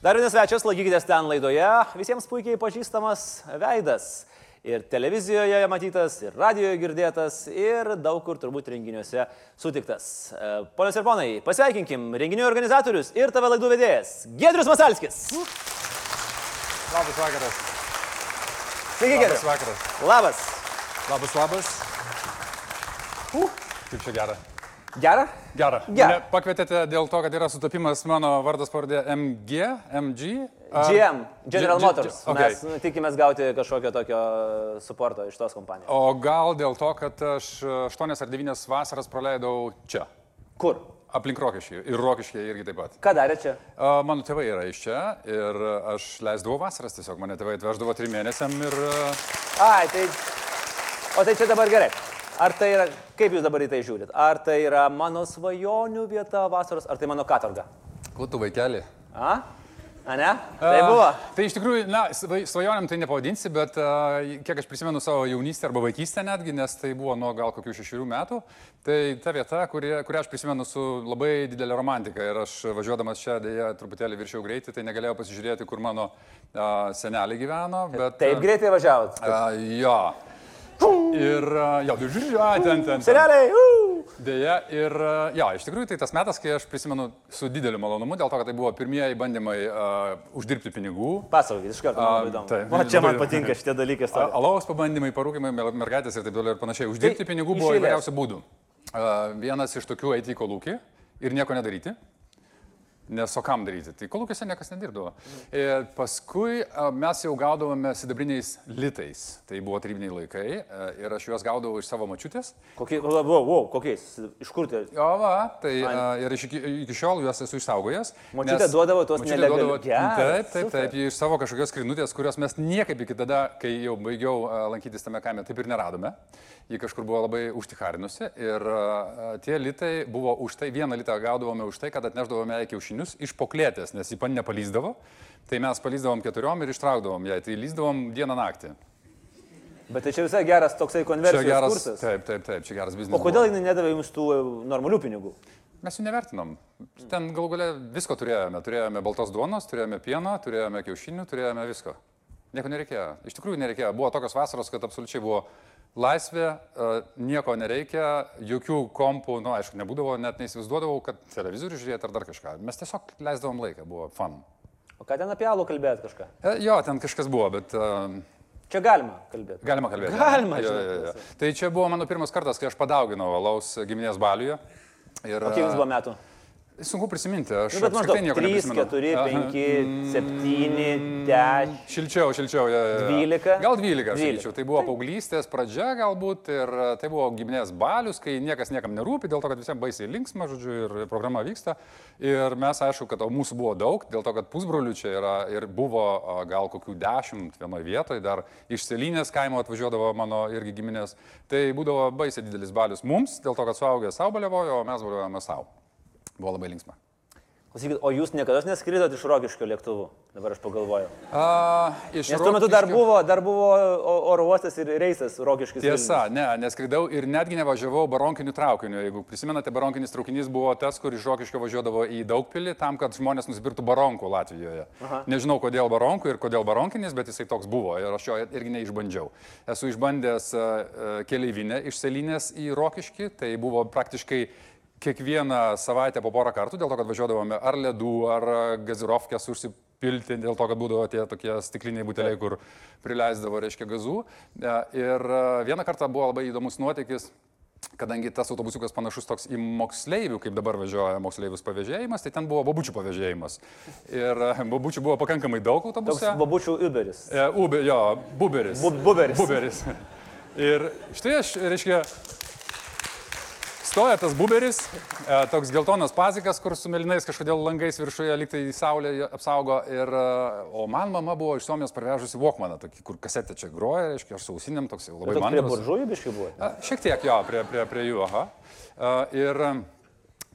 Dar vienas svečias, laikykitės ten laidoje, visiems puikiai pažįstamas veidas. Ir televizijoje matytas, ir radijoje girdėtas, ir daug kur turbūt renginiuose sutiktas. E, ponios ir ponai, pasveikinkim renginių organizatorius ir tave laidų vedėjas Gedrius Masalskis. Labas vakaras. Sveiki, Labas Gedrius. vakaras. Labas. Labas, labas. Uh, kaip čia gera. Gera? Gera. Gera. Mane pakvietėte dėl to, kad yra sutapimas mano vardas pavardė MG, MG. ar- GM, General G- G- Motors. Okay. Mes nu, tikimės gauti kažkokio tokio suporto iš tos kompanijos. O gal dėl to, kad aš 8 ar 9 vasaras praleidau čia, Kur? aplink Rokiškį ir Rokiškį irgi taip pat. Ką darė čia? Mano tėvai yra iš čia ir aš leisdavau vasaras tiesiog, mane tėvai atveždavo trim mėnesiam ir Ai, tai. O tai čia dabar gerai. Ar tai yra, kaip jūs dabar į tai žiūrit? Ar tai yra mano svajonių vieta vasaros, ar tai mano katorga? kuo tu vaikeli? A? A ne? Tai buvo. A, Tai iš tikrųjų, na, svaj- svajonėm tai nepavadinsi, bet a, kiek aš prisimenu savo jaunystę arba vaikystę netgi, nes tai buvo nuo gal kokių šešių metų, tai ta vieta, kuri, kurią aš prisimenu su labai didelė romantika ir aš važiuodamas čia dėja truputėlį viršiau greitį, tai negalėjau pasižiūrėti, kur mano a, seneliai gyveno, bet... Taip greitai važiavot. A, jo. Ir a, jo, žiūrėjau, ten, ten. ten. Seneliai, uh! Deja, ir a, jo, iš tikrųjų tai tas metas, kai aš prisimenu su dideliu malonumu, dėl to, kad tai buvo pirmieji bandymai uh, uždirbti pinigų. Pasakokit, iš karto, man labai įdomu. taip, O čia man patinka šitie dalykai. Stovi. Alaus pabandymai, parūkimai, mer- mergaitės ir taip toliau ir panašiai. Uždirbti Tai pinigų buvo įvairiausių būdų. A, Vienas iš tokių eiti į kolūkį ir nieko nedaryti. Nes o kam daryti? Tai kolūkiuose niekas nedirbdavo. Ir paskui mes jau gaudavome sidabriniais litais. Tai buvo tarybiniai laikai ir aš juos gaudavau iš savo mačiutės. Kokie, wow, wow, kokiais? Iš kur tai? Jo, va, tai a, ir iki, iki šiol juos esu išsaugojęs. Močiutė nes- duodavo tuos nelegalius- Geras, Taip, taip, taip, iš savo kažkokios skrinutės, kurios mes niekaip iki tada, kai jau baigiau lankytis tame kaime, taip ir neradome. Ji kažkur buvo labai užtikarinusi ir tie litai buvo už tai, vieną litą gaudavome už tai, kad atneždavome jai kiaušinius iš poklėtės, nes ji pan nepalyzdavo. Tai mes palyzdavom keturiom ir ištraukdavom jai, tai lyzdavom dieną naktį. Bet tai čia visai geras toksai Čia konversijos geras, kursas. taip, taip, taip, čia geras biznis. O kodėl jinai nedavė jums tų e, normalių pinigų? Mes jų nevertinom. Ten galų gale visko turėjome. Turėjome baltos duonos, turėjome pieno, turėjome kiaušinių, turėjome visko. Nieko nereikėjo. Iš tikrųjų nereikėjo. Buvo tokios vasaros, kad absoliučiai buvo laisvė, e, nieko nereikia, jokių kompų, na, nu, aišku, nebūdavo, net neįsivaizduodavau, kad televizorių žiūrėti ar dar kažką. Mes tiesiog leisdavom laiką, buvo fun. O ką ten apie alų kalbėt kažką? E, Jo, ten kažkas buvo, bet uh, Čia galima kalbėti. galima kalbėti. Galima, jo, jo, jo. Tai čia buvo mano pirmas kartas, kai aš padauginau alaus giminės baliuje. Ir, O kiek jums buvo metų? Sunku prisiminti, aš Nu, maždaug nieko 3, neprisimenu. 4, Aha. 5, 7, 10. Šilčiau, šilčiau. Ja, ja, ja. 12? Gal 12, aš 12. sakyčiau. Tai buvo paauglystės pradžia galbūt ir e, tai buvo giminės balius, kai niekas niekam nerūpi, dėl to, kad visiems baisiai linksma, žodžiu, ir programa vyksta. Ir mes, aišku, kad mūsų buvo daug, dėl to, kad pusbrolių čia yra ir buvo gal kokių dešimt vienoje vietoje, dar iš Selinės kaimo atvažiuodavo mano irgi giminės. Tai būdavo baisiai didelis balius mums, dėl to, kad suaugę savo baliavojo, o mes baliavome savo. Buvo labai linksma. Klausykit, o jūs niekada neskridot iš Rokiškio lėktuvu? Dabar aš pagalvoju. A, iš Nes tuo metu dar buvo, dar buvo oro uostas ir reisas Rokiškis. Tiesa, ne, neskridau ir netgi nevažiavau baronkiniu traukiniu. Jeigu prisimenate, baronkinis traukinys buvo tas, kur iš Rokiškio važiuodavo į Daugpilį tam, kad žmonės nusipirktų baronkų Latvijoje. Aha. Nežinau, kodėl baronkų ir kodėl baronkinis, bet jisai toks buvo ir aš jo irgi neišbandžiau. Esu išbandęs uh, keleivinę iš Selinės į Rokiškį, tai buvo praktiškai kiekvieną savaitę po porą kartų, dėl to, kad važiuodavome ar ledų, ar gazirovkės užsipilti, dėl to, kad būdavo tie tokie stikliniai buteliai, kur prileisdavo, reiškia, gazų. E, Ir a, vieną kartą buvo labai įdomus nuotykis. Kadangi tas autobusiukas panašus toks į moksleivių, kaip dabar važiuoja moksleivius pavėžėjimas, tai ten buvo babučių pavėžėjimas. Ir a, babučių buvo pakankamai daug Toks autobuse. babučių Uberis. E, Ube, jo, buberis. Bu- buberis. Buberis. Ir štai aš, reiškia, stoja tas buberis, e, toks geltonas pazikas, kur su melinais kažkodėl langais viršuje liktai saulė apsaugo. Ir, e, o man mama buvo iš Suomijos parvežusi Walkmaną, tokį, kur kasetė čia groja, reiškia, aš su ausinėm toks jau labai man. prie buržujų biškai buvo. Šiek tiek jo, prie, prie, prie jų, aha. A, Ir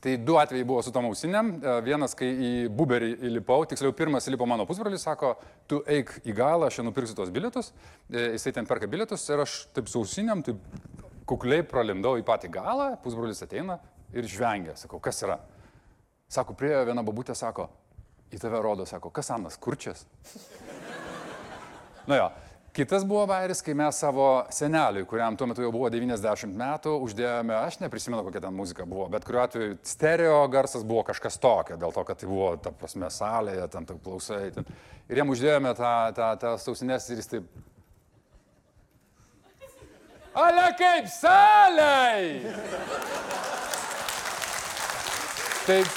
tai du atvejai buvo su tom ausinėm. Vienas, kai į buberį įlipau, tiksliau pirmas įlipo mano pusbrolis, sako, tu eik į galą, aš nupirksiu tos bilietus. E, Jisai ten perka bilietus ir aš taip su ausinėm, taip kukliai pralindau į patį galą, pusbrolis ateina ir žvengia. Sakau, kas yra? Sako, priejo viena babutė, sako, į tave rodo, sako, kas Anas, kurčias? Na jo, Kitas buvo vairis, kai mes savo seneliui, kuriam tuo metu jau buvo 90 metų, uždėjome, aš neprisimenu, kokia ten muzika buvo, bet kuriuo atveju stereo garsas buvo kažkas tokio, dėl to, kad tai buvo, ta prasme, salėje, ten taip klausai. Ten. Ir jam uždėjome tą, tą, tą sausinės ir jis taip... Ale kaip saliai! Taip,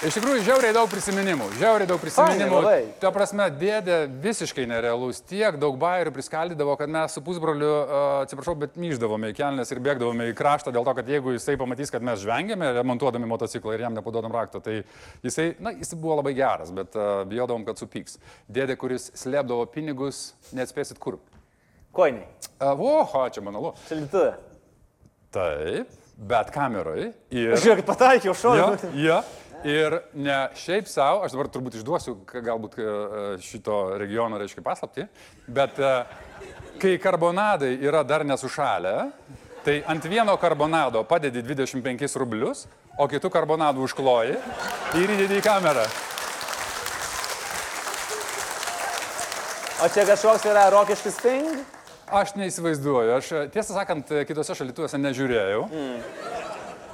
Iš tikrųjų, žiauriai daug prisiminimų. Žiauriai daug prisiminimų. Ai, Ta prasme, dėdė visiškai nerealus. Tiek daug bairių priskaldydavo, kad mes su pusbroliu, uh, atsiprašau, bet myždavome į kelnes ir bėgdavome į kraštą dėl to, kad jeigu jisai pamatys, kad mes žvengėme remontuodami motociklą ir jam nepaduodam rakto, tai jisai, na, jis buvo labai geras, bet uh, bijodavom, kad supyks. Dėdė, kuris slėpdavo pinigus, neatspėsit kur. Koiniai. Oho, čia manalu. Šaldytuvė. Taip, bet kamerai. Ir... Žiūrėkit, pataikiau Ja, šoną. ja. Ir ne šiaip savo, aš dabar turbūt išduosiu galbūt e, šito regiono, reiškia, paslapti, bet e, kai karbonadai yra dar nesušalę, tai ant vieno karbonado padedi 25 rublius, o kitų karbonadų užkloji ir įdedi į kamerą. O čia kažkoks yra rokiškis thing? Aš neįsivaizduoju, aš e, tiesą sakant, e, kitose šalituose nežiūrėjau. Mm.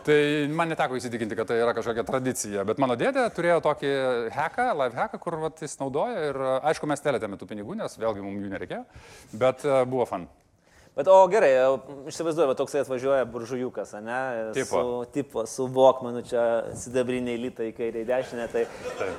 Tai man neteko įsitikinti, kad tai yra kažkokia tradicija, bet mano dėdė turėjo tokį hacką, live hacką, kur vat, jis naudoja ir e, aišku, mes telėtėme tų pinigų, nes vėlgi mums jų nereikėjo, bet buvo fan. Bet o gerai, išsivaizduoju, va toksai atvažiuoja buržujukas, ne? Tipo. Su, tipo, su Vokmanu čia sidabriniai litai, kairė į dešinę. Tai,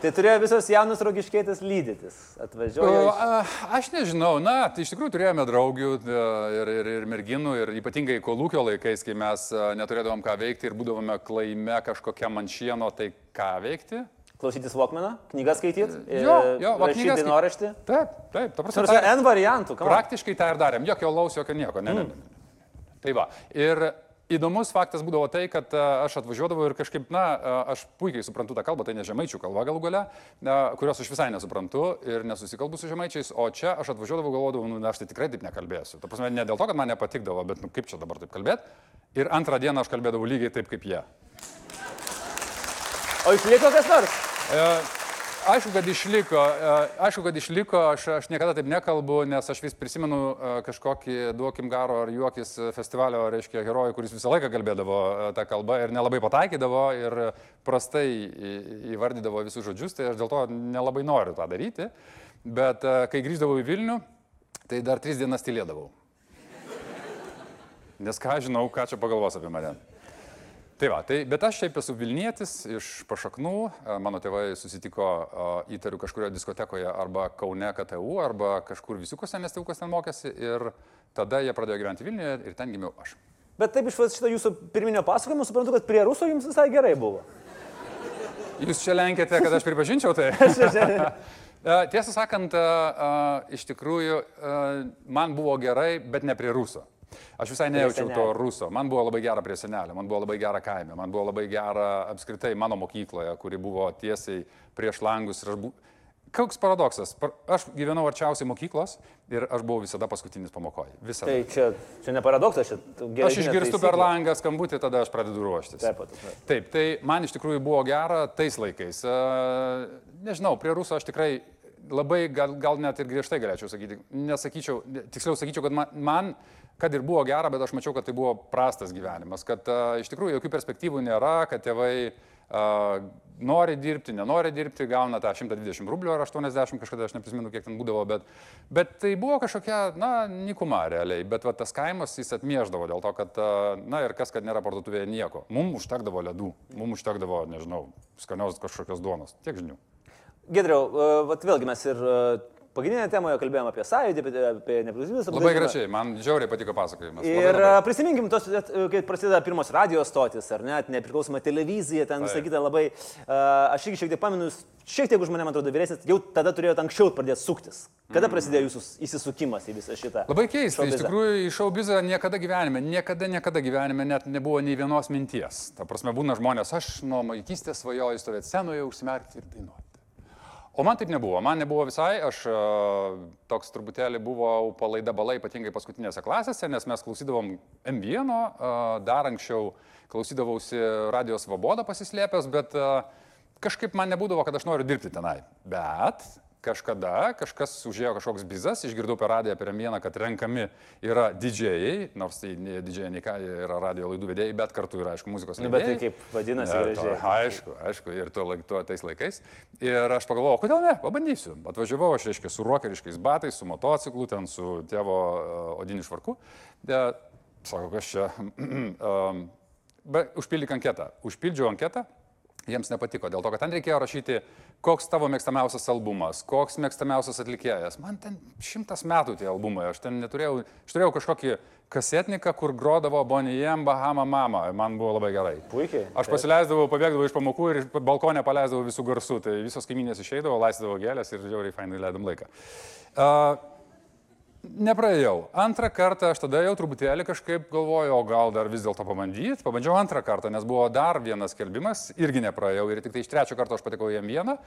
tai turėjo visos jaunos rogiškėtis lydytis. Atvažiuoja. O, a, Aš nežinau, na, tai iš tikrųjų turėjome draugių e, ir, ir, ir merginų, ir ypatingai kolūkio laikais, kai mes e, neturėdavom ką veikti ir būdavome klaime kažkokia manšieno, tai ką veikti? Klausytis Vokmaną, knygas skaityti, Jo, jo, va, rašyti dienoraštį. Taip, taip, ta prasme. Tai- N variantų, ką? Praktiškai tą ir darėm, jokio laus, jokio nieko. Ne, ne, ne. ne. Tai va. Ir įdomus faktas būdavo tai, kad a, aš atvažiuodavau ir kažkaip, na, a, aš puikiai suprantu tą kalbą, tai ne žemaičių kalba galų gale, a, kurios aš visai nesuprantu ir nesusikalbu su žemaičiais, o čia aš atvažiuodavau, galvodavau, nu, aš tai tikrai taip nekalbėsiu. Ta prasme, ne dėl to, kad man nepatikdavo, bet, nu, kaip čia dabar taip kalbėti. Ir antrą dieną aš kalbėdavau lygiai taip kaip jie. O išliko kas nors? E, Aišku, kad išliko, e, aišku, kad išliko, aš, aš niekada taip nekalbu, nes aš vis prisimenu e, kažkokį duokim garo ar juokis festivalio, reiškia, herojų, kuris visą laiką kalbėdavo tą kalbą ir nelabai pataikydavo ir prastai įvardydavo visus žodžius, tai aš dėl to nelabai noriu tą daryti. Bet kai grįždavau į Vilnių, tai dar tris dienas tylėdavau. Nes ką žinau, ką čia pagalvos apie mane. Tai va, tai, bet aš šiaip esu Vilnietis iš pašaknų, e, mano tėvai susitiko, e, įtariu, kažkurioje diskotekoje arba Kaune KTU, arba kažkur visiukose, nes tėvukas ten mokėsi ir tada jie pradėjo gyventi Vilniuje ir ten gimiau aš. Bet taip iš šito jūsų pirminio pasakojimo suprantu, kad prie rusų jums visai gerai buvo. Jūs čia lenkėte, kad aš pripažinčiau tai? E, Tiesą sakant, iš tikrųjų, man buvo gerai, bet ne prie ruso. Aš visai nejaučiau to ruso. Man buvo labai gera prie senelio, man buvo labai gera kaime, man buvo labai gera apskritai mano mokykloje, kuri buvo tiesiai prieš langus. bu- Koks paradoksas? Par- Aš gyvenau arčiausiai mokyklos ir aš buvau visada paskutinis pamokoje. Visada. Tai čia, čia ne paradoksas, čia gerai. Aš išgirstu per langą skambutį, tada aš pradedu ruoštis. Taip, taip. Taip, tai man iš tikrųjų buvo gera tais laikais. Nežinau, prie rusų aš tikrai labai, gal, gal net ir griežtai galėčiau sakyti. Nesakyčiau, tiksliau sakyčiau, kad man, man, kad ir buvo gera, bet aš mačiau, kad tai buvo prastas gyvenimas. Kad uh, iš tikrųjų jokių perspektyvų nėra, kad tėvai uh, nori dirbti, nenori dirbti, gauna tą 120 rublių ar 80, kažkada aš neprisimenu, kiek ten būdavo, bet, bet tai buvo kažkokia, na, nikuma realiai. Bet va, tas kaimas jis atmieždavo dėl to, kad, uh, na ir kas, kad nėra parduotuvėje nieko. Mums užtekdavo ledų, mums užtekdavo, nežinau, skanios kažkokios duonos. Tiek žinių. Gedriau, e, vat vėlgi mes ir e, pagrindinėje temoje kalbėjome apie sąjūdį, apie, apie nepriklausomybės Labai gražiai, man žiauriai patiko pasakojimas. Labai, Ir labai. e, prisiminkim, tos, kai prasideda pirmos radijos stotis, ar net nepriklausoma televizija, ten visą kitą labai, uh, aš irgi šiek tiek pamenu, šiek tiek už mane, man atrodo, vyresnis, jau tada turėjote anksčiau pradėti suktis. Kada prasidėjo jūsų įsisukimas į visą šitą? Labai keista, iš tikrųjų į šou bizą niekada gyvenime, niekada, niekada gyvenime net nebuvo nei vienos minties. Ta prasme, būna žmonės, aš nuo vaikystės svajoju stovėti scenoje, užsimerkti ir dainuoti. O man taip nebuvo, man nebuvo visai, aš a, toks truputėlį buvau palaida balai, ypatingai paskutinėse klasėse, nes mes klausydavom M1, a, dar anksčiau klausydavausi radijos vabodą pasislėpęs, bet a, kažkaip man nebūdavo, kad aš noriu dirbti tenai. Bet kažkada kažkas užėjo kažkoks bizas, išgirdau per radiją per vieną, kad renkami yra didžėjai, nors tai ne didžėjai, nei ką, yra radio laidų vedėjai, bet kartu yra, aišku, muzikos Nu, bet tai kaip vadinasi, Ne, gražiai. to, aišku, aišku, ir tuo, tuo tais laikais. Ir aš pagalvojau, kodėl ne, pabandysiu. Atvažiavau aš, reiškia, su rokeriškais batais, su motociklu, ten su tėvo uh, odiniu švarku. De, sako, kas čia. um, bet užpildyk anketą. Užpildžiau anketą, jiems nepatiko, dėl to, kad ten reikėjo rašyti, koks tavo mėgstamiausias albumas, koks mėgstamiausias atlikėjas. Man ten šimtas metų tie albumai, aš ten neturėjau, aš turėjau kažkokį kasetniką, kur grodavo Bonijam, Bahama Mama, man buvo labai gerai. Puikiai. Aš pasileisdavau, pabėgdavau iš pamokų ir iš balkonę paleisdavau visų garsų, tai visos kaiminės išeidavo, laisdavo gėlės ir žiauriai fainai leidom laiką. Uh, Nepraėjau. Antrą kartą aš tada jau truputėlį kažkaip galvojau, o gal dar vis dėlto pabandyti. Pabandžiau antrą kartą, nes buvo dar vienas kelbimas, irgi nepraėjau ir tik tai iš trečio karto aš patekau jam vieną.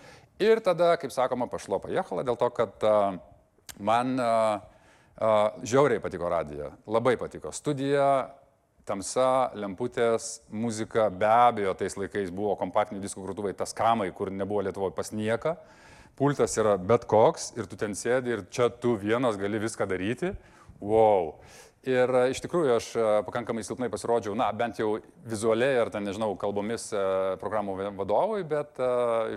Ir tada, kaip sakoma, pašlo pajehala dėl to, kad uh, man uh, uh, žiauriai patiko radija. Labai patiko. Studija, tamsa, lemputės, muzika, be abejo, tais laikais buvo kompaktiniai diskų grūtuvai, tas kamai, kur nebuvo Lietuvoje pas nieką pultas yra bet koks ir tu ten sėdi ir čia tu vienas gali viską daryti. Wow. Ir e, iš tikrųjų aš e, pakankamai silpnai pasirodžiau, na, bent jau vizualiai ar ten, nežinau, kalbomis e, programų va- vadovui, bet e,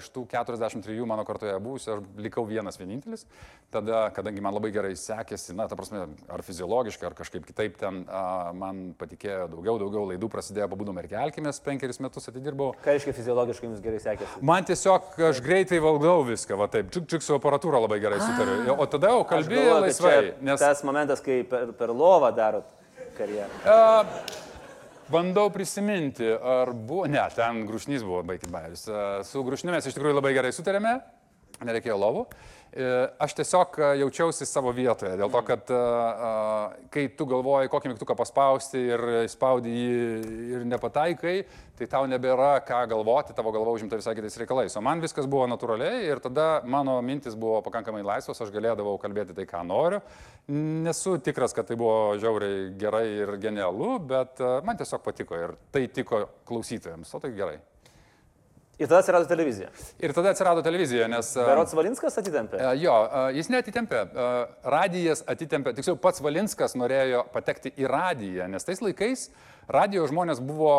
iš tų 43 mano kartoje buvusių aš likau vienas vienintelis. Tada, kadangi man labai gerai sekėsi, na, ta prasme, ar fiziologiškai, ar kažkaip kitaip ten a, man patikėjo daugiau, daugiau laidų prasidėjo, pabudom ir kelkimės, penkeris metus atidirbau. Ką reiškia fiziologiškai jums gerai sekėsi? Man tiesiog aš greitai valdau viską, va taip, čik čik su aparatūra labai gerai sutariu. O tada jau kalbėjau laisvai, nes Tas momentas, kai per, per lovą darot karjerą. a, bandau prisiminti, ar buvo, ne, ten grūšnys buvo, baigit bairis. Su grūšniu mes iš tikrųjų labai gerai sutarėme, nereikėjo lovų. E, Aš tiesiog a, jaučiausi savo vietoje, dėl to, kad a, a, kai tu galvoji, kokį mygtuką paspausti ir spaudi jį ir nepataikai, tai tau nebėra ką galvoti, tavo galva užimta visai kitais reikalais. O man viskas buvo natūraliai ir tada mano mintis buvo pakankamai laisvos, aš galėdavau kalbėti tai, ką noriu. Nesu tikras, kad tai buvo žiauriai gerai ir genialu, bet man tiesiog patiko ir tai tiko klausytojams, o tai gerai. Ir tada atsirado televizija. Ir tada atsirado televizija, nes... a, Berots Valinskas atitempė. E, Jo, e, jis neatitempė. E, Radijas atitempė, tiksliau pats Valinskas norėjo patekti į radiją, nes tais laikais radio žmonės buvo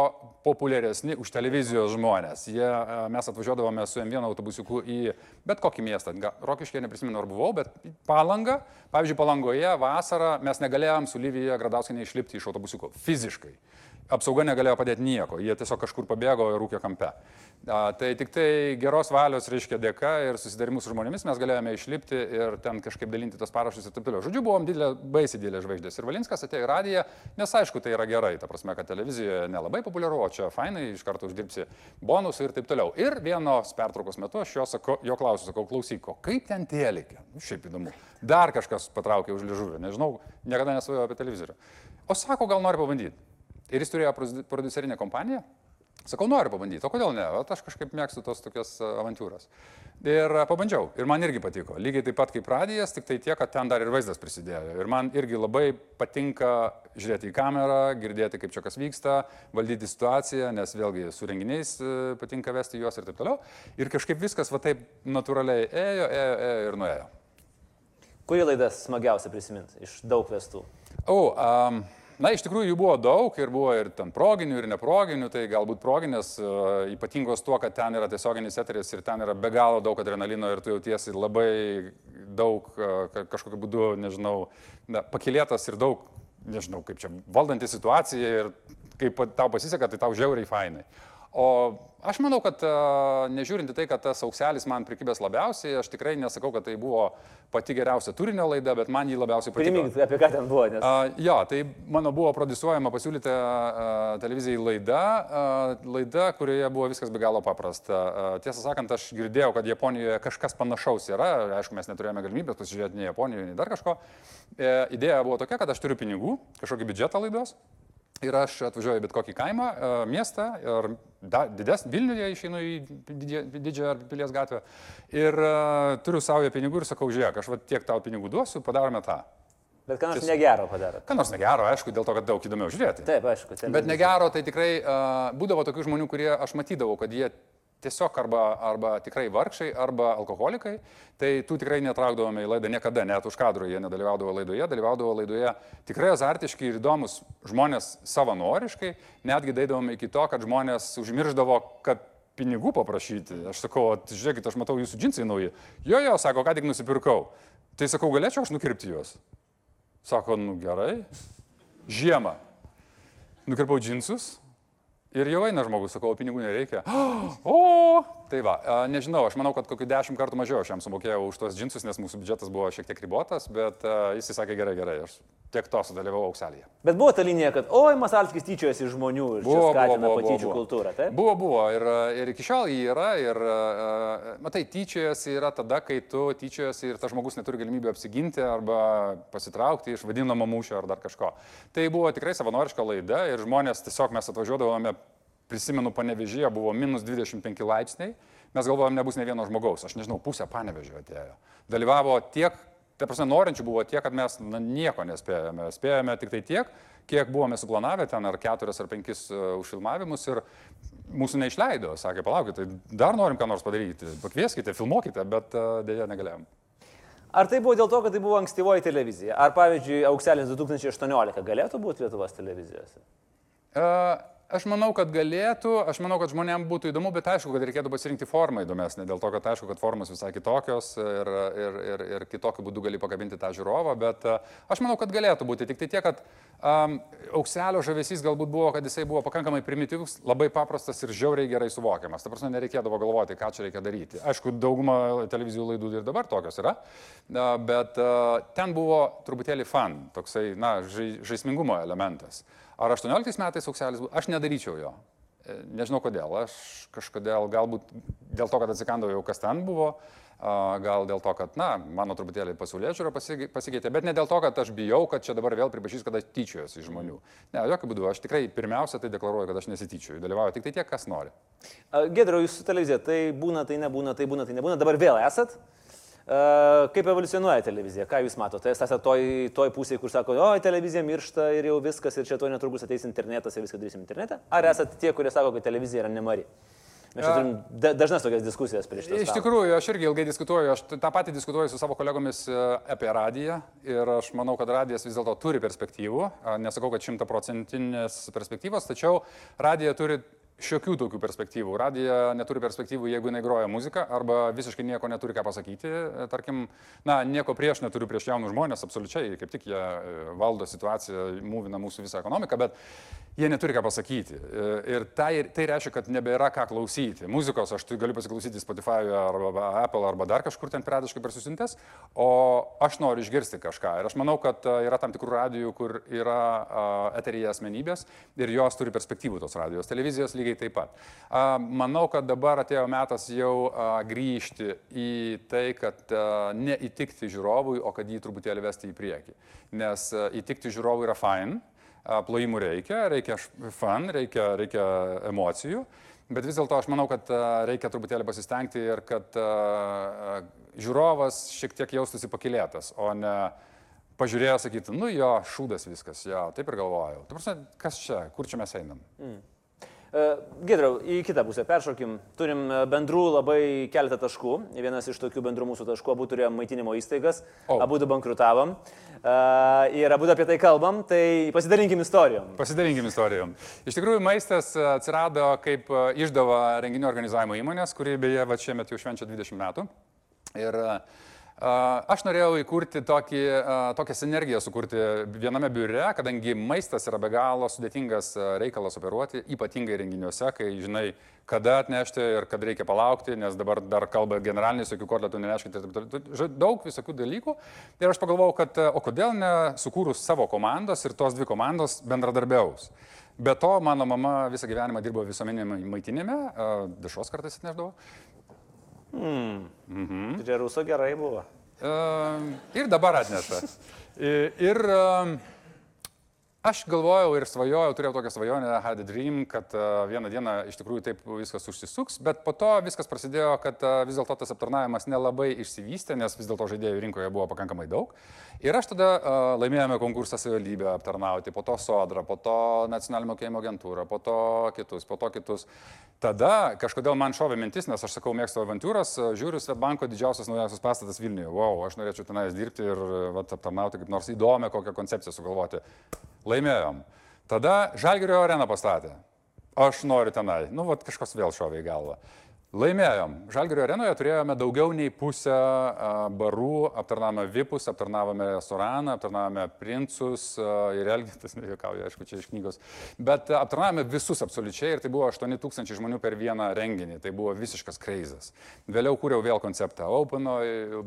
populiaresni už televizijos žmonės. Jie, e, mes atvažiuodavome su M1 autobusiuku į bet kokį miestą. Rokiškė neprisimenu, ar buvau, bet į palangą. Pavyzdžiui, palangoje vasarą mes negalėjom su Lyvija Gradauskinė išlipti iš autobusiuko fiziškai. Apsauga negalėjo padėti nieko, jie tiesiog kažkur pabėgo ir rūkė kampe. A, tai tik tai geros valios, reiškia, dėka ir susidarimų su žmonėmis mes galėjome išlipti ir ten kažkaip dalinti tos parašus ir taip toliau. Žodžiu, buvom didelė, baisiai didelė žvaigždės. Ir Valinskas atėjo į radiją, nes aišku, tai yra gerai, ta prasme, kad televizijoje nelabai populiaru, o čia fainai, iš karto uždirbsi bonusų ir taip toliau. Ir vienos pertraukos metu aš jo, sako, jo klausiu, sakau, klausyk, o kaip ten tėlikė? Nu, Šiaip įdomu. Dar kažkas patraukė už ližuvį, nežinau, niekada nesvajojau apie televizorių. O sako, gal nori pabandyti. Ir jis turėjo produ- prodiuserinę kompaniją. Sakau, noriu pabandyti, o kodėl ne? Vat aš kažkaip mėgstu tos tokias a, avantūras. Ir a, pabandžiau, ir man irgi patiko. Lygiai taip pat kaip radijas, tik tai tiek, kad ten dar ir vaizdas prisidėjo. Ir man irgi labai patinka žiūrėti į kamerą, girdėti, kaip čia kas vyksta, valdyti situaciją, nes vėlgi su renginiais e, patinka vesti juos ir taip toliau. Ir kažkaip viskas va taip natūraliai ėjo, ėjo, ėjo ir nuėjo. Kuri laida smagiausia prisiminti iš daug vestų? O, um, na, iš tikrųjų jų buvo daug ir buvo ir ten proginių, ir neproginių, tai galbūt proginės uh, ypatingos tuo, kad ten yra tiesioginis eteris ir ten yra be galo daug adrenalino ir tu jautiesi labai daug uh, ka- kažkokiu būdu, nežinau, na, pakilėtas ir daug, nežinau, kaip čia valdanti situaciją ir kaip tau pasiseka, tai tau žiauriai fainai. O aš manau, kad a, nežiūrint į tai, kad tas aukselis man prikibęs labiausiai, aš tikrai nesakau, kad tai buvo pati geriausia turinio laida, bet man jį labiausiai patiko. Primink, apie ką ten buvo, nes... Uh, jo, tai mano buvo produsuojama pasiūlyta uh, televizijai laida, uh, laida, kurioje buvo viskas be galo paprasta. Uh, tiesą sakant, aš girdėjau, kad Japonijoje kažkas panašaus yra, aišku, mes neturėjome galimybės pasižiūrėti nei Japonijoje, nei dar kažko. E, idėja buvo tokia, kad aš turiu pinigų, kažkokį biudžetą laidos. Ir aš atvažiuoju bet kokį kaimą, e, miestą, da- didesnį Vilniuje išeinu į didžią- didžiąją pilies gatvę ir uh, turiu savo pinigų ir sakau, žiūrėk, aš va tiek tau pinigų duosiu, padarome tą. Bet ką nors negero padarė. Ką nors negero, aišku, dėl to, kad daug įdomiau žiūrėti. Taip, aišku. Bet negero, tai tikrai uh, būdavo tokių žmonių, kurie aš matydavau, kad jie tiesiog arba, arba tikrai vargšai, arba alkoholikai, tai tų tikrai netraukdavome į laidą niekada, net už kadro jie nedalyvaudavo laidoje, dalyvaudavo laidoje tikrai azartiški ir įdomus žmonės savanoriškai, netgi daidavome iki to, kad žmonės užmirždavo, kad pinigų paprašyti. Aš sakau, žiūrėkit, aš matau jūsų džinsai nauji. Jo, jo, sako, ką tik nusipirkau. Tai sakau, galėčiau aš nukirpti juos. Sako, nu gerai. Žiemą. Nukirpau džinsus, Ir jau eina žmogus, sakau, pinigų nereikia. O, tai va, nežinau, aš manau, kad kokiu dešimt kartų mažiau aš jam sumokėjau už tos džinsus, nes mūsų biudžetas buvo šiek tiek ribotas, bet jis įsakė gerai, gerai, aš tiek to sudalyvavau aukselėje. Bet buvo ta linija, kad, oi, Masalskis tyčiojasi iš žmonių ir buvo, skatina buvo, buvo, patyčių buvo. kultūrą, taip? Buvo, buvo, ir, ir iki šiol jį yra, ir, matai, tyčiojasi yra tada, kai tu tyčiojasi ir tas žmogus neturi galimybę apsiginti arba pasitraukti iš vadinamo mūšio ar dar kažko. Tai buvo tikrai savanoriška laida ir žmonės tiesiog mes atvažiuodavome prisimenu, panevežyje buvo minus 25 laipsniai, mes galvojom, nebus ne vieno žmogaus, aš nežinau, pusę panevežio atėjo. Dalyvavo tiek, ta prasme, norinčių buvo tiek, kad mes na, nieko nespėjome. Spėjome tik tai tiek, kiek buvome suplanavę ten ar keturias ar penkis uh, užfilmavimus ir mūsų neišleido, sakė, palaukit, tai dar norim ką nors padaryti, pakvieskite, filmuokite, bet uh, dėja negalėjom. Ar tai buvo dėl to, kad tai buvo ankstyvoji televizija? Ar pavyzdžiui, Aukselis 2018 galėtų būti Lietuvos televizijose? Uh, Aš manau, kad galėtų, aš manau, kad žmonėms būtų įdomu, bet aišku, kad reikėtų pasirinkti formą įdomesnę, dėl to, kad aišku, kad formos visai kitokios ir, ir, ir, ir kitokiu būdu gali pakabinti tą žiūrovą, bet aš manau, kad galėtų būti. Tik tai tiek, kad um, aukselio žavesys galbūt buvo, kad jisai buvo pakankamai primityvus, labai paprastas ir žiauriai gerai suvokiamas. Ta prasme, nereikėdavo galvoti, ką čia reikia daryti. Aišku, dauguma televizijų laidų ir dabar tokios yra, bet uh, ten buvo truputėlį fan, toksai, na, žaismingumo elementas. Ar 18 metais aukselis? Aš nedaryčiau jo. E, nežinau kodėl. Aš kažkodėl, galbūt dėl to, kad atsikandau jau, kas ten buvo, gal dėl to, kad, na, mano truputėlį pasaulyje žiūro pasikeitė, bet ne dėl to, kad aš bijau, kad čia dabar vėl pripažys, kad aš tyčiojuosi iš žmonių. Ne, jokių būdų, aš tikrai pirmiausia tai deklaruoju, kad aš nesityčioju, dalyvauju tik tai tie, kas nori. Gedro, jūsų televizija, tai būna, tai nebūna, tai būna, tai nebūna, dabar vėl esat? Kaip evoliucionuoja televizija? Ką jūs matote? Jūs esate toj, toj pusėje, kur sako, o, televizija miršta ir jau viskas, ir čia to netrukus ateis internetas ir viską darysim internete? Ar esate tie, kurie sako, kad televizija yra nemari? Mes turim dažnas tokias diskusijas prieš tai. Iš tikrųjų, aš irgi ilgai diskutuoju, aš tą patį diskutuoju su savo kolegomis e, apie radiją ir aš manau, kad radijas vis dėlto turi perspektyvų. Nesakau, kad šimtaprocentinės perspektyvos, tačiau radija turi šiokių tokių perspektyvų. Radija neturi perspektyvų, jeigu jinai groja muziką, arba visiškai nieko neturi ką pasakyti. Tarkim, na, nieko prieš neturiu prieš jaunus žmonės, absoliučiai, kaip tik jie e, valdo situaciją, mūvina mūsų visą ekonomiką, bet jie neturi ką pasakyti. E, ir tai, tai reiškia, kad nebėra ką klausyti. Muzikos aš tai galiu pasiklausyti Spotify arba Apple arba dar kažkur ten piratiškai persisintęs, o aš noriu išgirsti kažką. Ir aš manau, kad e, yra tam tikrų radijų, kur yra eteryje asmenybės ir jos turi perspektyvų tos radijos. Televizijos lygiai lygiai taip pat. Manau, kad dabar atėjo metas jau grįžti į tai, kad neįtikti žiūrovui, o kad jį truputėlį vesti į priekį. Nes įtikti žiūrovui yra fine, plojimų reikia, reikia fan, reikia, reikia emocijų. Bet vis dėlto aš manau, kad reikia truputėlį pasistengti ir kad žiūrovas šiek tiek jaustųsi pakilėtas, o ne pažiūrėjo sakyti, nu jo, šūdas viskas, jo, taip ir galvojau. Tu prasme, kas čia, kur čia mes einam? Mm. E, Gidrau, į kitą pusę peršokim. Turim e, bendrų labai keletą taškų. Vienas iš tokių bendrų mūsų taškų, abu turėjom maitinimo įstaigas, oh. abu du bankrutavom. Uh, ir abu apie tai kalbam, tai pasidalinkim istorijom. Pasidalinkim istorijom. Iš tikrųjų, maistas atsirado kaip išdava renginio organizavimo įmonės, kuri beje va šiemet jau švenčia 20 metų. Ir uh, Aš norėjau įkurti tokį, tokią sinergiją, sukurti viename biure, kadangi maistas yra be galo sudėtingas reikalas operuoti, ypatingai renginiuose, kai žinai, kada atnešti ir kad reikia palaukti, nes dabar dar kalba generalinis, jokių kotletų neneškite. Daug visokių dalykų. Ir aš pagalvojau, kad o kodėl nesukūrus savo komandos ir tos dvi komandos bendradarbiaus. Be to, mano mama visą gyvenimą dirbo visuomenėme maitinime, dešos kartais atneždavo. Hmm. Mhm. Tai Ruso gerai buvo. Uh, ir dabar atneša. Ir uh, Aš galvojau ir svajojau, turėjau tokią svajonę, had a dream, kad uh, vieną dieną iš tikrųjų taip viskas užsisuks, bet po to viskas prasidėjo, kad uh, vis dėlto tas aptarnavimas nelabai išsivystė, nes vis dėlto žaidėjų rinkoje buvo pakankamai daug. Ir aš tada uh, laimėjome konkursą savivaldybę aptarnauti, po to sodrą, po to nacionalinio mokėjimo agentūrą, po to kitus, po to kitus. Tada kažkodėl man šovė mintis, nes aš sakau, mėgstu avantūras, žiūriu Svetbanko didžiausias naujausias pastatas Vilniuje. Wow, aš norėčiau tenais dirbti ir vat, aptarnauti kaip nors įdomią kokią koncepciją sugalvoti. Laimėjom. Tada Žalgirio areną pastatė. Aš noriu tenai. Nu, vat kažkas vėl šovė į galvą. Laimėjom. Žalgirio arenoje turėjome daugiau nei pusę barų, aptarnavome vipus, aptarnavome restoraną, aptarnavome princus ir elgitas, nejuokauju, aišku, čia iš knygos, bet aptarnavome visus absoliučiai ir tai buvo 8000 žmonių per vieną renginį, tai buvo visiškas kreizas. Vėliau kūriau vėl konceptą Openo,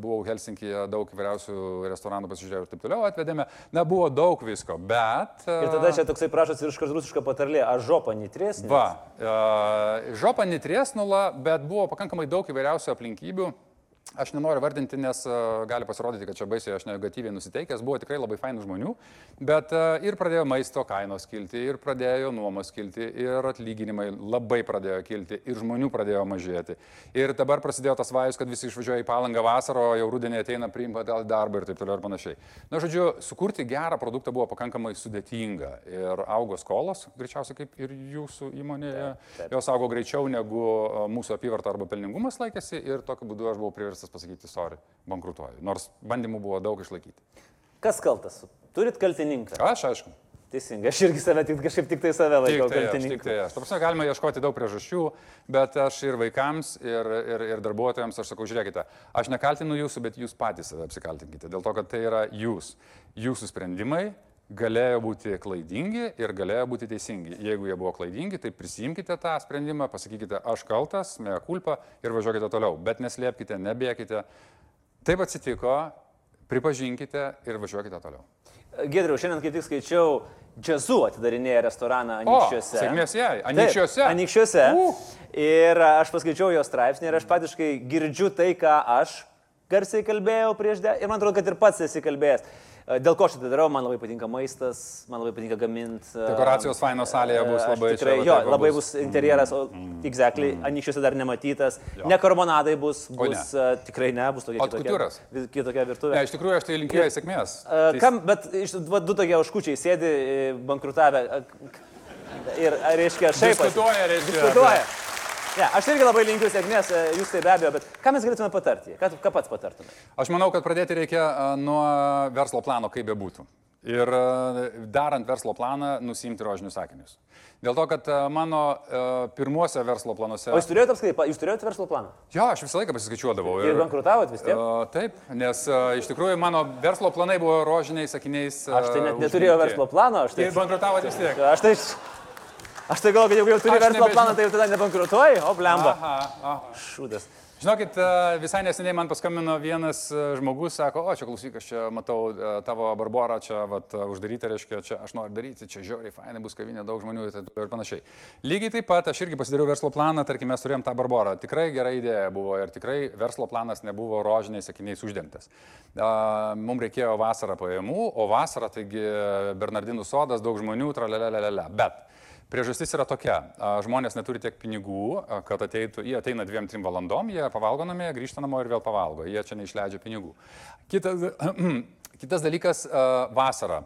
buvau Helsinkije, daug įvairiausių restoranų pasižiūrėjau ir taip toliau atvedėme, na, buvo daug visko, bet... Ir tada čia toksai prašosi ir iškart rusiška patarlė, ar žopa nitrės? Va, žopa nitrės nula, bet bet buvo pakankamai daug įvairiausių aplinkybių. Aš nenoriu vardinti, nes uh, gali pasirodyti, kad čia baisiai aš negatyviai nusiteikęs, buvo tikrai labai fainų žmonių, bet uh, ir pradėjo maisto kainos kilti, ir pradėjo nuomos kilti, ir atlyginimai labai pradėjo kilti, ir žmonių pradėjo mažėti. Ir dabar prasidėjo tas vajus, kad visi išvažiuoja į palangą vasarą, o jau rudenį ateina priimti atgal darbą ir taip toliau ir panašiai. Na, žodžiu, sukurti gerą produktą buvo pakankamai sudėtinga ir augo skolos, greičiausiai kaip ir jūsų įmonėje, taip, taip. jos augo greičiau negu uh, mūsų apyvarta arba pelningumas laikėsi ir tokiu būdu aš buvau priverstas priverstas pasakyti, sorry, bankrutuoju. Nors bandymų buvo daug išlaikyti. Kas kaltas? Turit kaltininką? Aš, aišku. Teisingai, aš irgi save tik kažkaip tik tai save laikau tai kaltininku. Tik tai aš. Tarsi galima ieškoti daug priežasčių, bet aš ir vaikams, ir, ir, ir darbuotojams aš sakau, žiūrėkite, aš nekaltinu jūsų, bet jūs patys save apsikaltinkite. Dėl to, kad tai yra jūs. Jūsų sprendimai, galėjo būti klaidingi ir galėjo būti teisingi. Jeigu jie buvo klaidingi, tai prisimkite tą sprendimą, pasakykite, aš kaltas, mea kulpa ir važiuokite toliau. Bet neslėpkite, nebėkite. Taip atsitiko, pripažinkite ir važiuokite toliau. Gedriau, šiandien kaip tik skaičiau, Džiazu atidarinėja restoraną Anikščiuose. Sėkmės jai, Anikščiuose. Taip, Anikščiuose. Uh. Ir aš paskaičiau jo straipsnį ir aš patiškai girdžiu tai, ką aš garsiai kalbėjau prieš dė. Ir man atrodo, kad ir pats esi kalbėjęs. Dėl ko aš tai darau, man labai patinka maistas, man labai patinka gaminti. Dekoracijos faino salėje bus labai tikrai. Čia, jo, labai bus, bus interjeras, o mm, exactly, mm. anyšiuose dar nematytas. Jo. Ne karbonadai bus, bus ne. uh, tikrai ne, bus tokia kitokia, kitokia virtuvė. Ne, iš tikrųjų aš tai linkėjau sėkmės. Tai... Kam, bet iš, va, du tokie užkučiai sėdi bankrutavę. Ir, reiškia, šiaip. Diskutuoja, reiškia. Diskutuoja. Ne, aš irgi labai linkiu sėkmės, e, jūs tai be abejo, bet ką mes galėtume patarti? Ką, ką pats patartume? Aš manau, kad pradėti reikia e, nuo verslo plano, kaip bebūtų. Ir e, darant verslo planą, nusimti rožinius sakinius. Dėl to, kad mano pirmuose verslo planuose... O jūs turėjote apskaitai, jūs turėjote verslo planą? Jo, aš visą laiką pasiskaičiuodavau. Ir, ir bankrutavot vis tiek? Taip, nes iš tikrųjų mano verslo planai buvo rožiniais sakiniais. Aš tai net neturėjau verslo plano, aš tai... Ir bankrutavot vis tiek. Aš tai... Aš tai galvoju, kad jeigu jau turi verslo planą, tai jau tada nebankrutuoji, o blemba. Aha, aha. Šūdas. Žinokit, e, visai neseniai man paskambino vienas e, žmogus, sako, o čia klausyk, aš čia matau e, tavo barborą, čia vat, uždaryta, reiškia, čia aš noriu daryti, čia žiauriai fainai bus kavinė, daug žmonių ir panašiai. Lygiai taip pat aš irgi pasidariau verslo planą, tarkim, mes turėjom tą barborą. Tikrai gera idėja buvo ir tikrai verslo planas nebuvo rožiniais sakiniais uždengtas. Mums reikėjo vasarą pajamų, o vasarą, taigi Bernardinų sodas, daug žmonių, tralelelelele. Bet Priežastis yra tokia, žmonės neturi tiek pinigų, kad ateitų, jie ateina dviem, trim valandom, jie pavalgo namie, grįžta namo ir vėl pavalgo, jie čia neišleidžia pinigų. Kitas, kitas dalykas - vasara.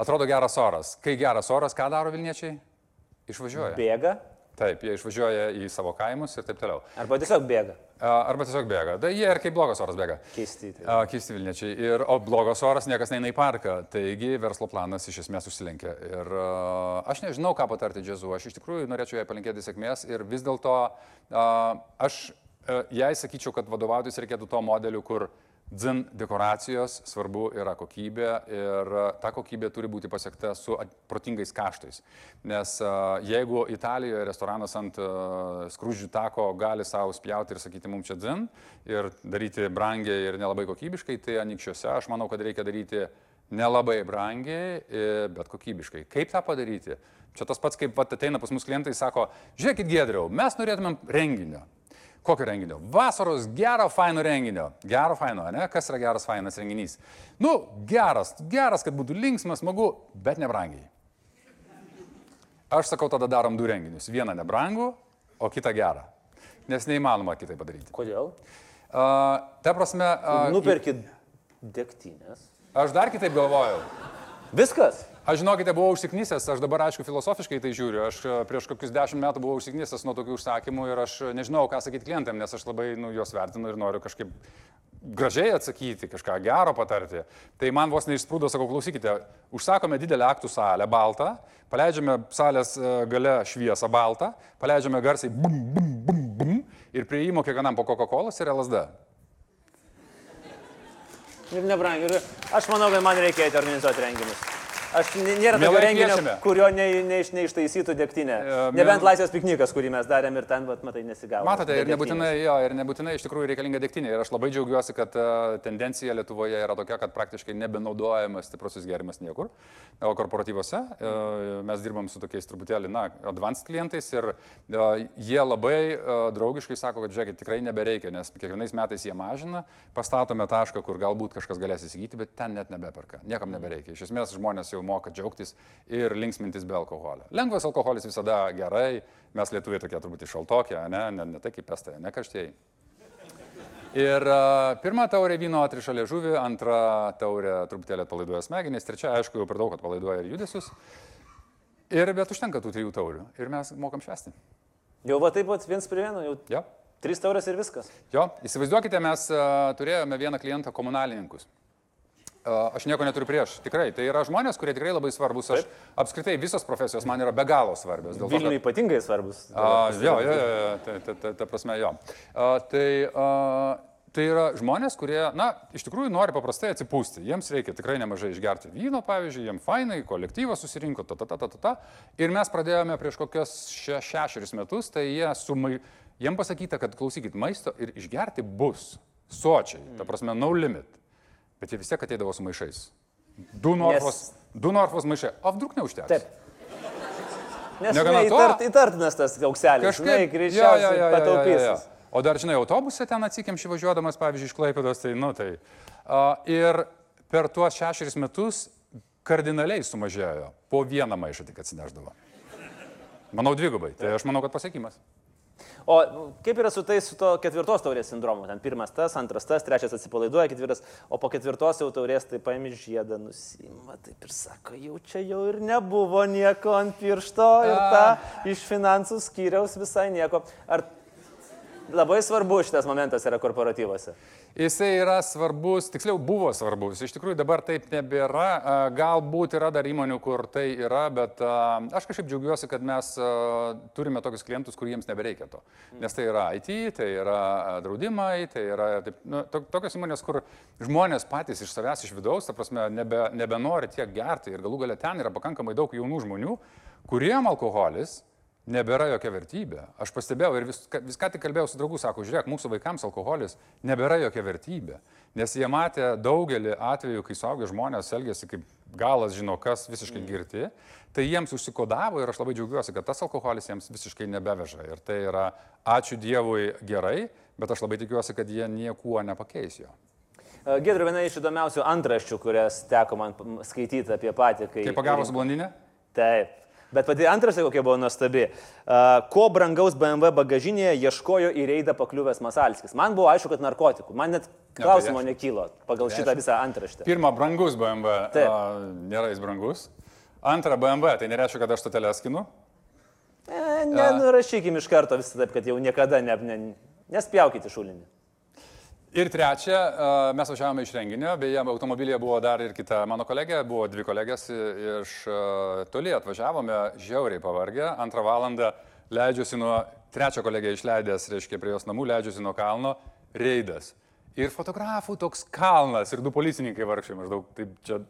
Atrodo geras oras. Kai geras oras, ką daro Vilniečiai? Išvažiuoja. Bėga. Taip, jie išvažiuoja į savo kaimus ir taip toliau. Arba tiesiog bėga. Arba tiesiog bėga. Da, jie ir kaip blogas oras bėga. Keisti. Tai. Keisti Vilniečiai. Ir, o blogas oras niekas neina į parką. Taigi verslo planas iš esmės užsilenkia. Ir aš nežinau, ką patarti džiazu. Aš iš tikrųjų norėčiau jai palinkėti sėkmės. Ir vis dėlto aš uh, jai sakyčiau, kad vadovautis reikėtų to modeliu, kur uh, Dzin dekoracijos svarbu yra kokybė ir ta kokybė turi būti pasiekta su protingais kaštais. Nes jeigu Italijoje restoranas ant skrūdžių tako gali savo spjauti ir sakyti mums čia dzin ir daryti brangiai ir nelabai kokybiškai, tai anikščiuose aš manau, kad reikia daryti nelabai brangiai, bet kokybiškai. Kaip tą padaryti? Čia tas pats, kaip ateina pas mus klientai, sako, žiūrėkit, Gedriau, mes norėtumėm renginio Kokio renginio? Vasaros gero, faino renginio. Gero, faino, ne? Kas yra geras, fainas renginys? Nu, geras, geras, kad būtų linksmas, smagu, bet nebrangiai. Aš sakau, tada darom du renginius. Vieną nebrangų, o kitą gerą. Nes neįmanoma kitai padaryti. Kodėl? Uh, ta prasme. Uh, Nuperkit degtinės. Aš dar kitaip galvojau. Viskas. Aš žinokite, buvau užsiknysęs, aš dabar aišku filosofiškai tai žiūriu, aš e, prieš kokius dešimt metų buvau užsiknysęs nuo tokių užsakymų ir aš nežinau, ką sakyti klientam, nes aš labai nu, juos vertinu ir noriu kažkaip gražiai atsakyti, kažką gero patarti. Tai man vos neišsprūdo, sakau, klausykite, užsakome didelę aktų salę baltą, paleidžiame salės e, gale šviesą baltą, paleidžiame garsiai bum, bum, bum, bum ir prieimo kiekvienam po Coca-Cola ir LSD. Ir nebrangiai. Aš manau, kad man reikia organizuoti renginius. Aš nėra tokio renginio, kviečiame. kurio ne, ne, neištaisytų degtinė. E, Nebent miel- laisvės piknikas, kurį mes darėm ir ten, bet matai, nesigavo. Matote, ir nebūtinai, jo, ir nebūtinai iš tikrųjų reikalinga degtinė. Ir aš labai džiaugiuosi, kad uh, tendencija Lietuvoje yra tokia, kad praktiškai nebenaudojamas stiprusis gerimas niekur. O korporatyvose uh, mes dirbam su tokiais truputėlį, na, advanced klientais ir uh, jie labai draugiškai sako, kad žiūrėkit, tikrai nebereikia, nes kiekvienais metais jie mažina, pastatome tašką, kur galbūt kažkas galės įsigyti, bet ten net nebeperka. Niekam nebereikia. Iš esmės žmonės jau moka džiaugtis ir linksmintis be alkoholio. Lengvas alkoholis visada gerai, mes lietuviai tokie turbūt išaltokie, ne, ne, ne tai kaip estai, ne karštieji. Ir uh, pirmą taurę vyno atriša liežuvį, antrą taurę truputėlį atpalaiduoja smegenys, trečia, aišku, jau per daug atpalaiduoja ir judesius. Ir bet užtenka tų trijų taurių ir mes mokam švesti. Jau va taip pat viens prie vieno, jau Jo, trys taurės ir viskas. jo. įsivaizduokite, mes uh, turėjome vieną klientą komunalininkus. Aš nieko neturiu prieš, tikrai. Tai yra žmonės, kurie tikrai labai svarbus. Aš apskritai visos profesijos man yra be galo svarbios. dėl to, kad- Vilniui ypatingai svarbus. A, jo, jo, jo, jo, ta, ta, ta, ta prasme jo. A, tai, a, tai yra žmonės, kurie, na, iš tikrųjų nori paprastai atsipūsti. Jiems reikia tikrai nemažai išgerti vyno, pavyzdžiui, jiems fainai, kolektyvas susirinko, ta, ta, ta, ta, ta, ta. Ir mes pradėjome prieš kokius še, šešerius metus, tai jie sumai, jiems pasakyta, kad klausykit, maisto ir išgerti bus sočiai, ta prasme, no limit. Bet jie vis tiek ateidavo su maišais. Du Norfos, yes. du Norfos maišai. O vdruk neužteks. Taip. Nes žinai, to- įtart, įtartinas tas aukselis. Žinai, greičiausiai pataupys. O dar, žinai, autobuse ten atsikiam šį važiuodamas, pavyzdžiui, iš Klaipėdos, tai, nu, tai. Uh, ir per tuos šešeris metus kardinaliai sumažėjo. Po vieną maišą tik atsineždavo. Manau, dvigubai. Tai aš manau, kad pasiekimas. O kaip yra su tais, su to ketvirtos taurės sindromu? Ten pirmas tas, antras tas, trečias atsipalaiduoja, ketvirtas, o po ketvirtos jau taurės tai paimi žiedą, nusima, taip ir sako, jau čia jau ir nebuvo nieko ant piršto ir ta iš finansų skyriaus visai nieko. Ar labai svarbu šitas momentas yra korporatyvose? Jisai yra svarbus, tiksliau buvo svarbus. Iš tikrųjų dabar taip nebėra. Galbūt yra dar įmonių, kur tai yra, bet aš kažkaip džiaugiuosi, kad mes turime tokius klientus, kuriems nebereikia to. Nes tai yra IT, tai yra draudimai, tai yra taip, nu, to, tokios įmonės, kur žmonės patys iš savęs, iš vidaus, ta prasme, nebe, nebenori tiek gerti ir galų galia ten yra pakankamai daug jaunų žmonių, kuriem alkoholis nebėra jokia vertybė. Aš pastebėjau ir vis, viską tik kalbėjau su draugu, sako, žiūrėk, mūsų vaikams alkoholis nebėra jokia vertybė. Nes jie matė daugelį atvejų, kai suaugę žmonės elgėsi kaip galas žino kas, visiškai girti, tai jiems užsikodavo ir aš labai džiaugiuosi, kad tas alkoholis jiems visiškai nebeveža. Ir tai yra, ačiū Dievui, gerai, bet aš labai tikiuosi, kad jie niekuo nepakeis jo. Gedriu, viena iš įdomiausių antraščių, kurias teko man skaityti apie patį, kai... Kaip pagavus blondinę? Taip. Bet pati antraštė kokia buvo nuostabi. Ko brangaus BMW bagažinėje ieškojo į reidą pakliuvęs Masalskis. Man buvo aišku, kad narkotikų. Man net klausimo tai nekylo pagal šitą visą antraštę. Pirma, brangus BMW. Taip. Nėra jis brangus. Antra, BMW, tai nereiškia, kad aš stotelę skinu. E, Nenurašykim iš karto visą taip, kad jau niekada ne, ne, nespjaukite šulinį. Ir trečia, a, mes važiavome iš renginio, beje, automobilyje buvo dar ir kita mano kolegė, buvo dvi kolegės i- iš a, toli atvažiavome, žiauriai pavargę, antrą valandą leidžiuosi nuo, trečio kolegė išleidęs, reiškia, prie jos namų, leidžiuosi nuo kalno, reidas. Ir fotografų toks kalnas, ir du policininkai vargšiai maždaug, taip čia,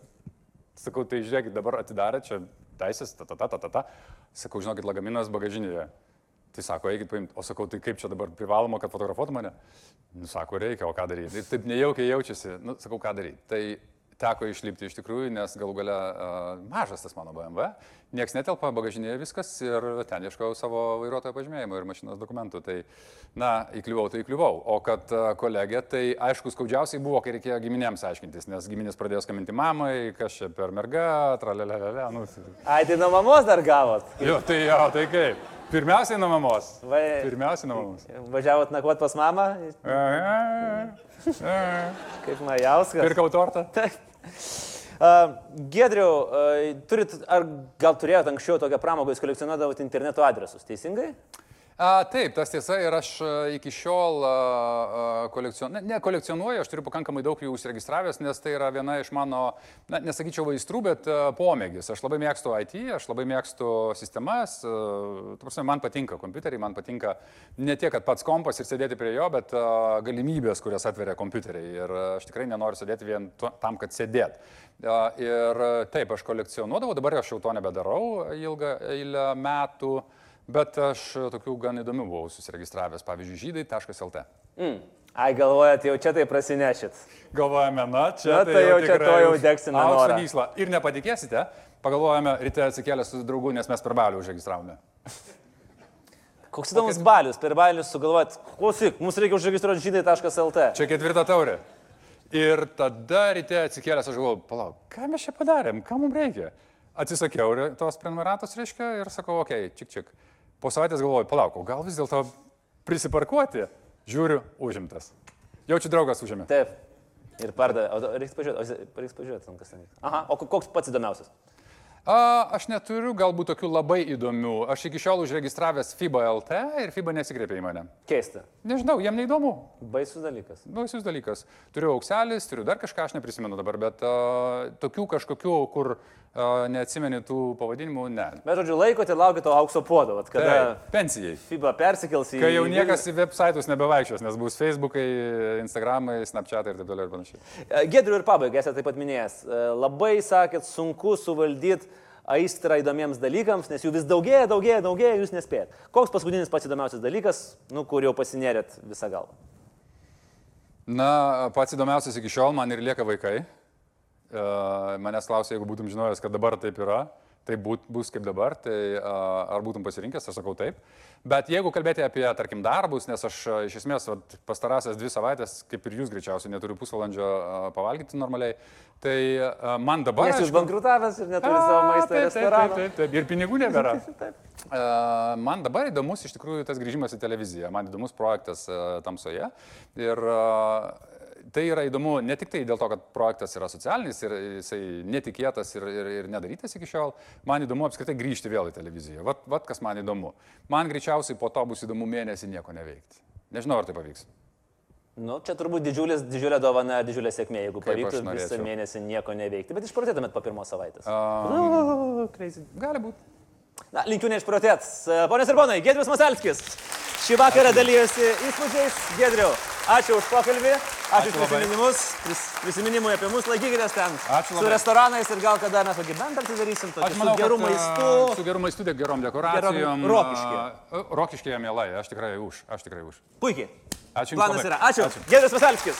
sakau, tai žiūrėkit, dabar atidarė, čia teisės, ta, ta, ta, ta, ta, ta. Sakau, žinokit, lagaminas bagažinėje. Tai sako, eikit paimti, o sakau, tai kaip čia dabar privaloma, kad fotografuotų mane? Nu, sako, reikia, o ką daryti. Ir taip nejaukiai jaučiasi, nu, sakau, ką daryti. Tai teko išlipti iš tikrųjų, nes galų gale uh, mažas tas mano BMW, nieks netelpa, bagažinėje viskas ir ten ieškojau savo vairuotojo pažymėjimo ir mašinos dokumentų. Tai, na, įkliuvau, tai įkliuvau. O kad uh, kolegė, tai aišku, skaudžiausiai buvo, kai reikėjo giminėms aiškintis, nes giminės pradėjo skambinti mamai, kas čia per merga, tralelelele. Nu, Ai, tai nuo mamos dar gavot. jo, tai jo, tai kaip. Pirmiausiai nuo mamos. Va, Pirmiausiai nuo mamos. važiavot nakvot pas mamą, kaip Majauskas. Pirkau tortą. Uh, Gedriau, uh, turit, ar gal turėjot anksčiau tokią pramogą, jūs kolekcionuodavot interneto adresus, teisingai? A, taip, tas tiesa ir aš a, iki šiol a, a, kolekcionuoju, ne, ne kolekcionuoju, aš turiu pakankamai daug jų užsiregistravęs, nes tai yra viena iš mano, na, nesakyčiau vaistrų, bet a, pomėgis. Aš labai mėgstu IT, aš labai mėgstu sistemas, a, prasme, man patinka kompiuteriai, man patinka ne tiek, kad pats kompas ir sėdėti prie jo, bet a, galimybės, kurias atveria kompiuteriai. Ir a, aš tikrai nenoriu sėdėti vien tuo, tam, kad sėdėt. A, ir a, taip, aš kolekcionuodavau, dabar aš jau to nebedarau ilgą eilę metų. Bet aš tokių gan įdomių buvau susiregistravęs, pavyzdžiui, žydai.lt. Mm. Ai, galvojat, jau čia tai prasinešit. Galvojame, na, čia Na, tai jau čia tikrai to jau degsime aukso gysla. Ir nepatikėsite, pagalvojame ryte atsikėlę su draugu, nes mes per balių užregistravome. Koks įdomus balius, per balius sugalvojat, klausyk, mums reikia užregistruoti žydai.lt. Čia ketvirta taurė. Ir tada ryte atsikėlęs aš galvoju, palauk, ką mes čia padarėm, ką mums reikia. Atsisakiau tos prenumeratos, reiškia, ir sakau, okei, okay, čik čik. Po savaitės galvoju, palauk, o gal vis dėlto prisiparkuoti, žiūriu, užimtas. Jaučiu draugas užėmė. Taip. Ir pardavė. Reiks pažiūrėti, reiks pažiūrėti, kas ten vyksta. Aha, o ko- koks pats įdomiausias? A, aš neturiu galbūt tokių labai įdomių. Aš iki šiol užregistravęs FIBA LT ir FIBA nesikreipė į mane. Keista. Nežinau, jiem neįdomu. Baisus dalykas. Baisus dalykas. Turiu aukselis, turiu dar kažką, aš neprisimenu dabar, bet uh, tokių kažkokių, kur uh, neatsimeni tų pavadinimų, ne. Bet, žodžiu, laikote, laukite to aukso puodo, vat kada Taip, pensijai. FIBA persikels į... Kai jau niekas į websaitus nebevaikščios, nes bus Facebookai, Instagramai, Snapchatai ir taip toliau ir panašiai. Gedriu ir pabaigai, esate taip pat minėjęs. E, Labai, sakėt, sunku suvaldyti aistrą įdomiems dalykams, nes jų vis daugėja, daugėja, daugėja, jūs nespėjat. Koks paskutinis pats įdomiausias dalykas, nu, kur jau pasinėrėt visą galvą? Na, pats įdomiausias iki šiol man ir lieka vaikai. E, Manęs klausia, jeigu būtum žinojęs, kad dabar taip yra, tai būt, bus kaip dabar, tai ar būtum pasirinkęs, aš sakau taip. Bet jeigu kalbėti apie, tarkim, darbus, nes aš iš esmės vat, pastarąsias dvi savaitės, kaip ir jūs greičiausiai, neturiu pusvalandžio pavalgyti normaliai, tai man dabar... Nes jūs bankruotavęs ir neturite A, savo maisto restorano. Taip, taip, taip, ir pinigų nebėra. Man dabar įdomus iš tikrųjų tas grįžimas į televiziją, man įdomus projektas tamsoje. Ir tai yra įdomu ne tik tai dėl to, kad projektas yra socialinis ir jisai netikėtas ir, ir, ir nedarytas iki šiol, man įdomu apskritai grįžti vėl į televiziją. Vat, vat kas man įdomu. Man greičiausiai po to bus įdomu mėnesį nieko neveikti. Nežinau, ar tai pavyks. Nu, čia turbūt didžiulis, didžiulė dovana, didžiulė sėkmė, jeigu Kaip pavyktų visą mėnesį nieko neveikti. Bet išprotėtumėt po pirmos savaitės. Um, Crazy. gali būti. Na, linkiu neišprotėt. Ponios ir ponai, Gedrius Masalskis. Šį vakarą dalyjosi įspūdžiais. Gedriu, ačiū už pokalbį, ačiū Ačiū už prisiminimus, pris, prisiminimui apie mus, laikykitės ten. Ačiū Su labai. restoranais ir gal kada mes tokį bendrą atidarysim, tokį manau, su geru kad, a, maistu. Su geru maistu, gerom dekoracijom. Rokiškyje. a, Rokiškyje mielai, aš tikrai už. Aš tikrai už. Puikiai. Ačiū Planas labai. yra. Ačiū. Ačiū. Gedrius Masalskis.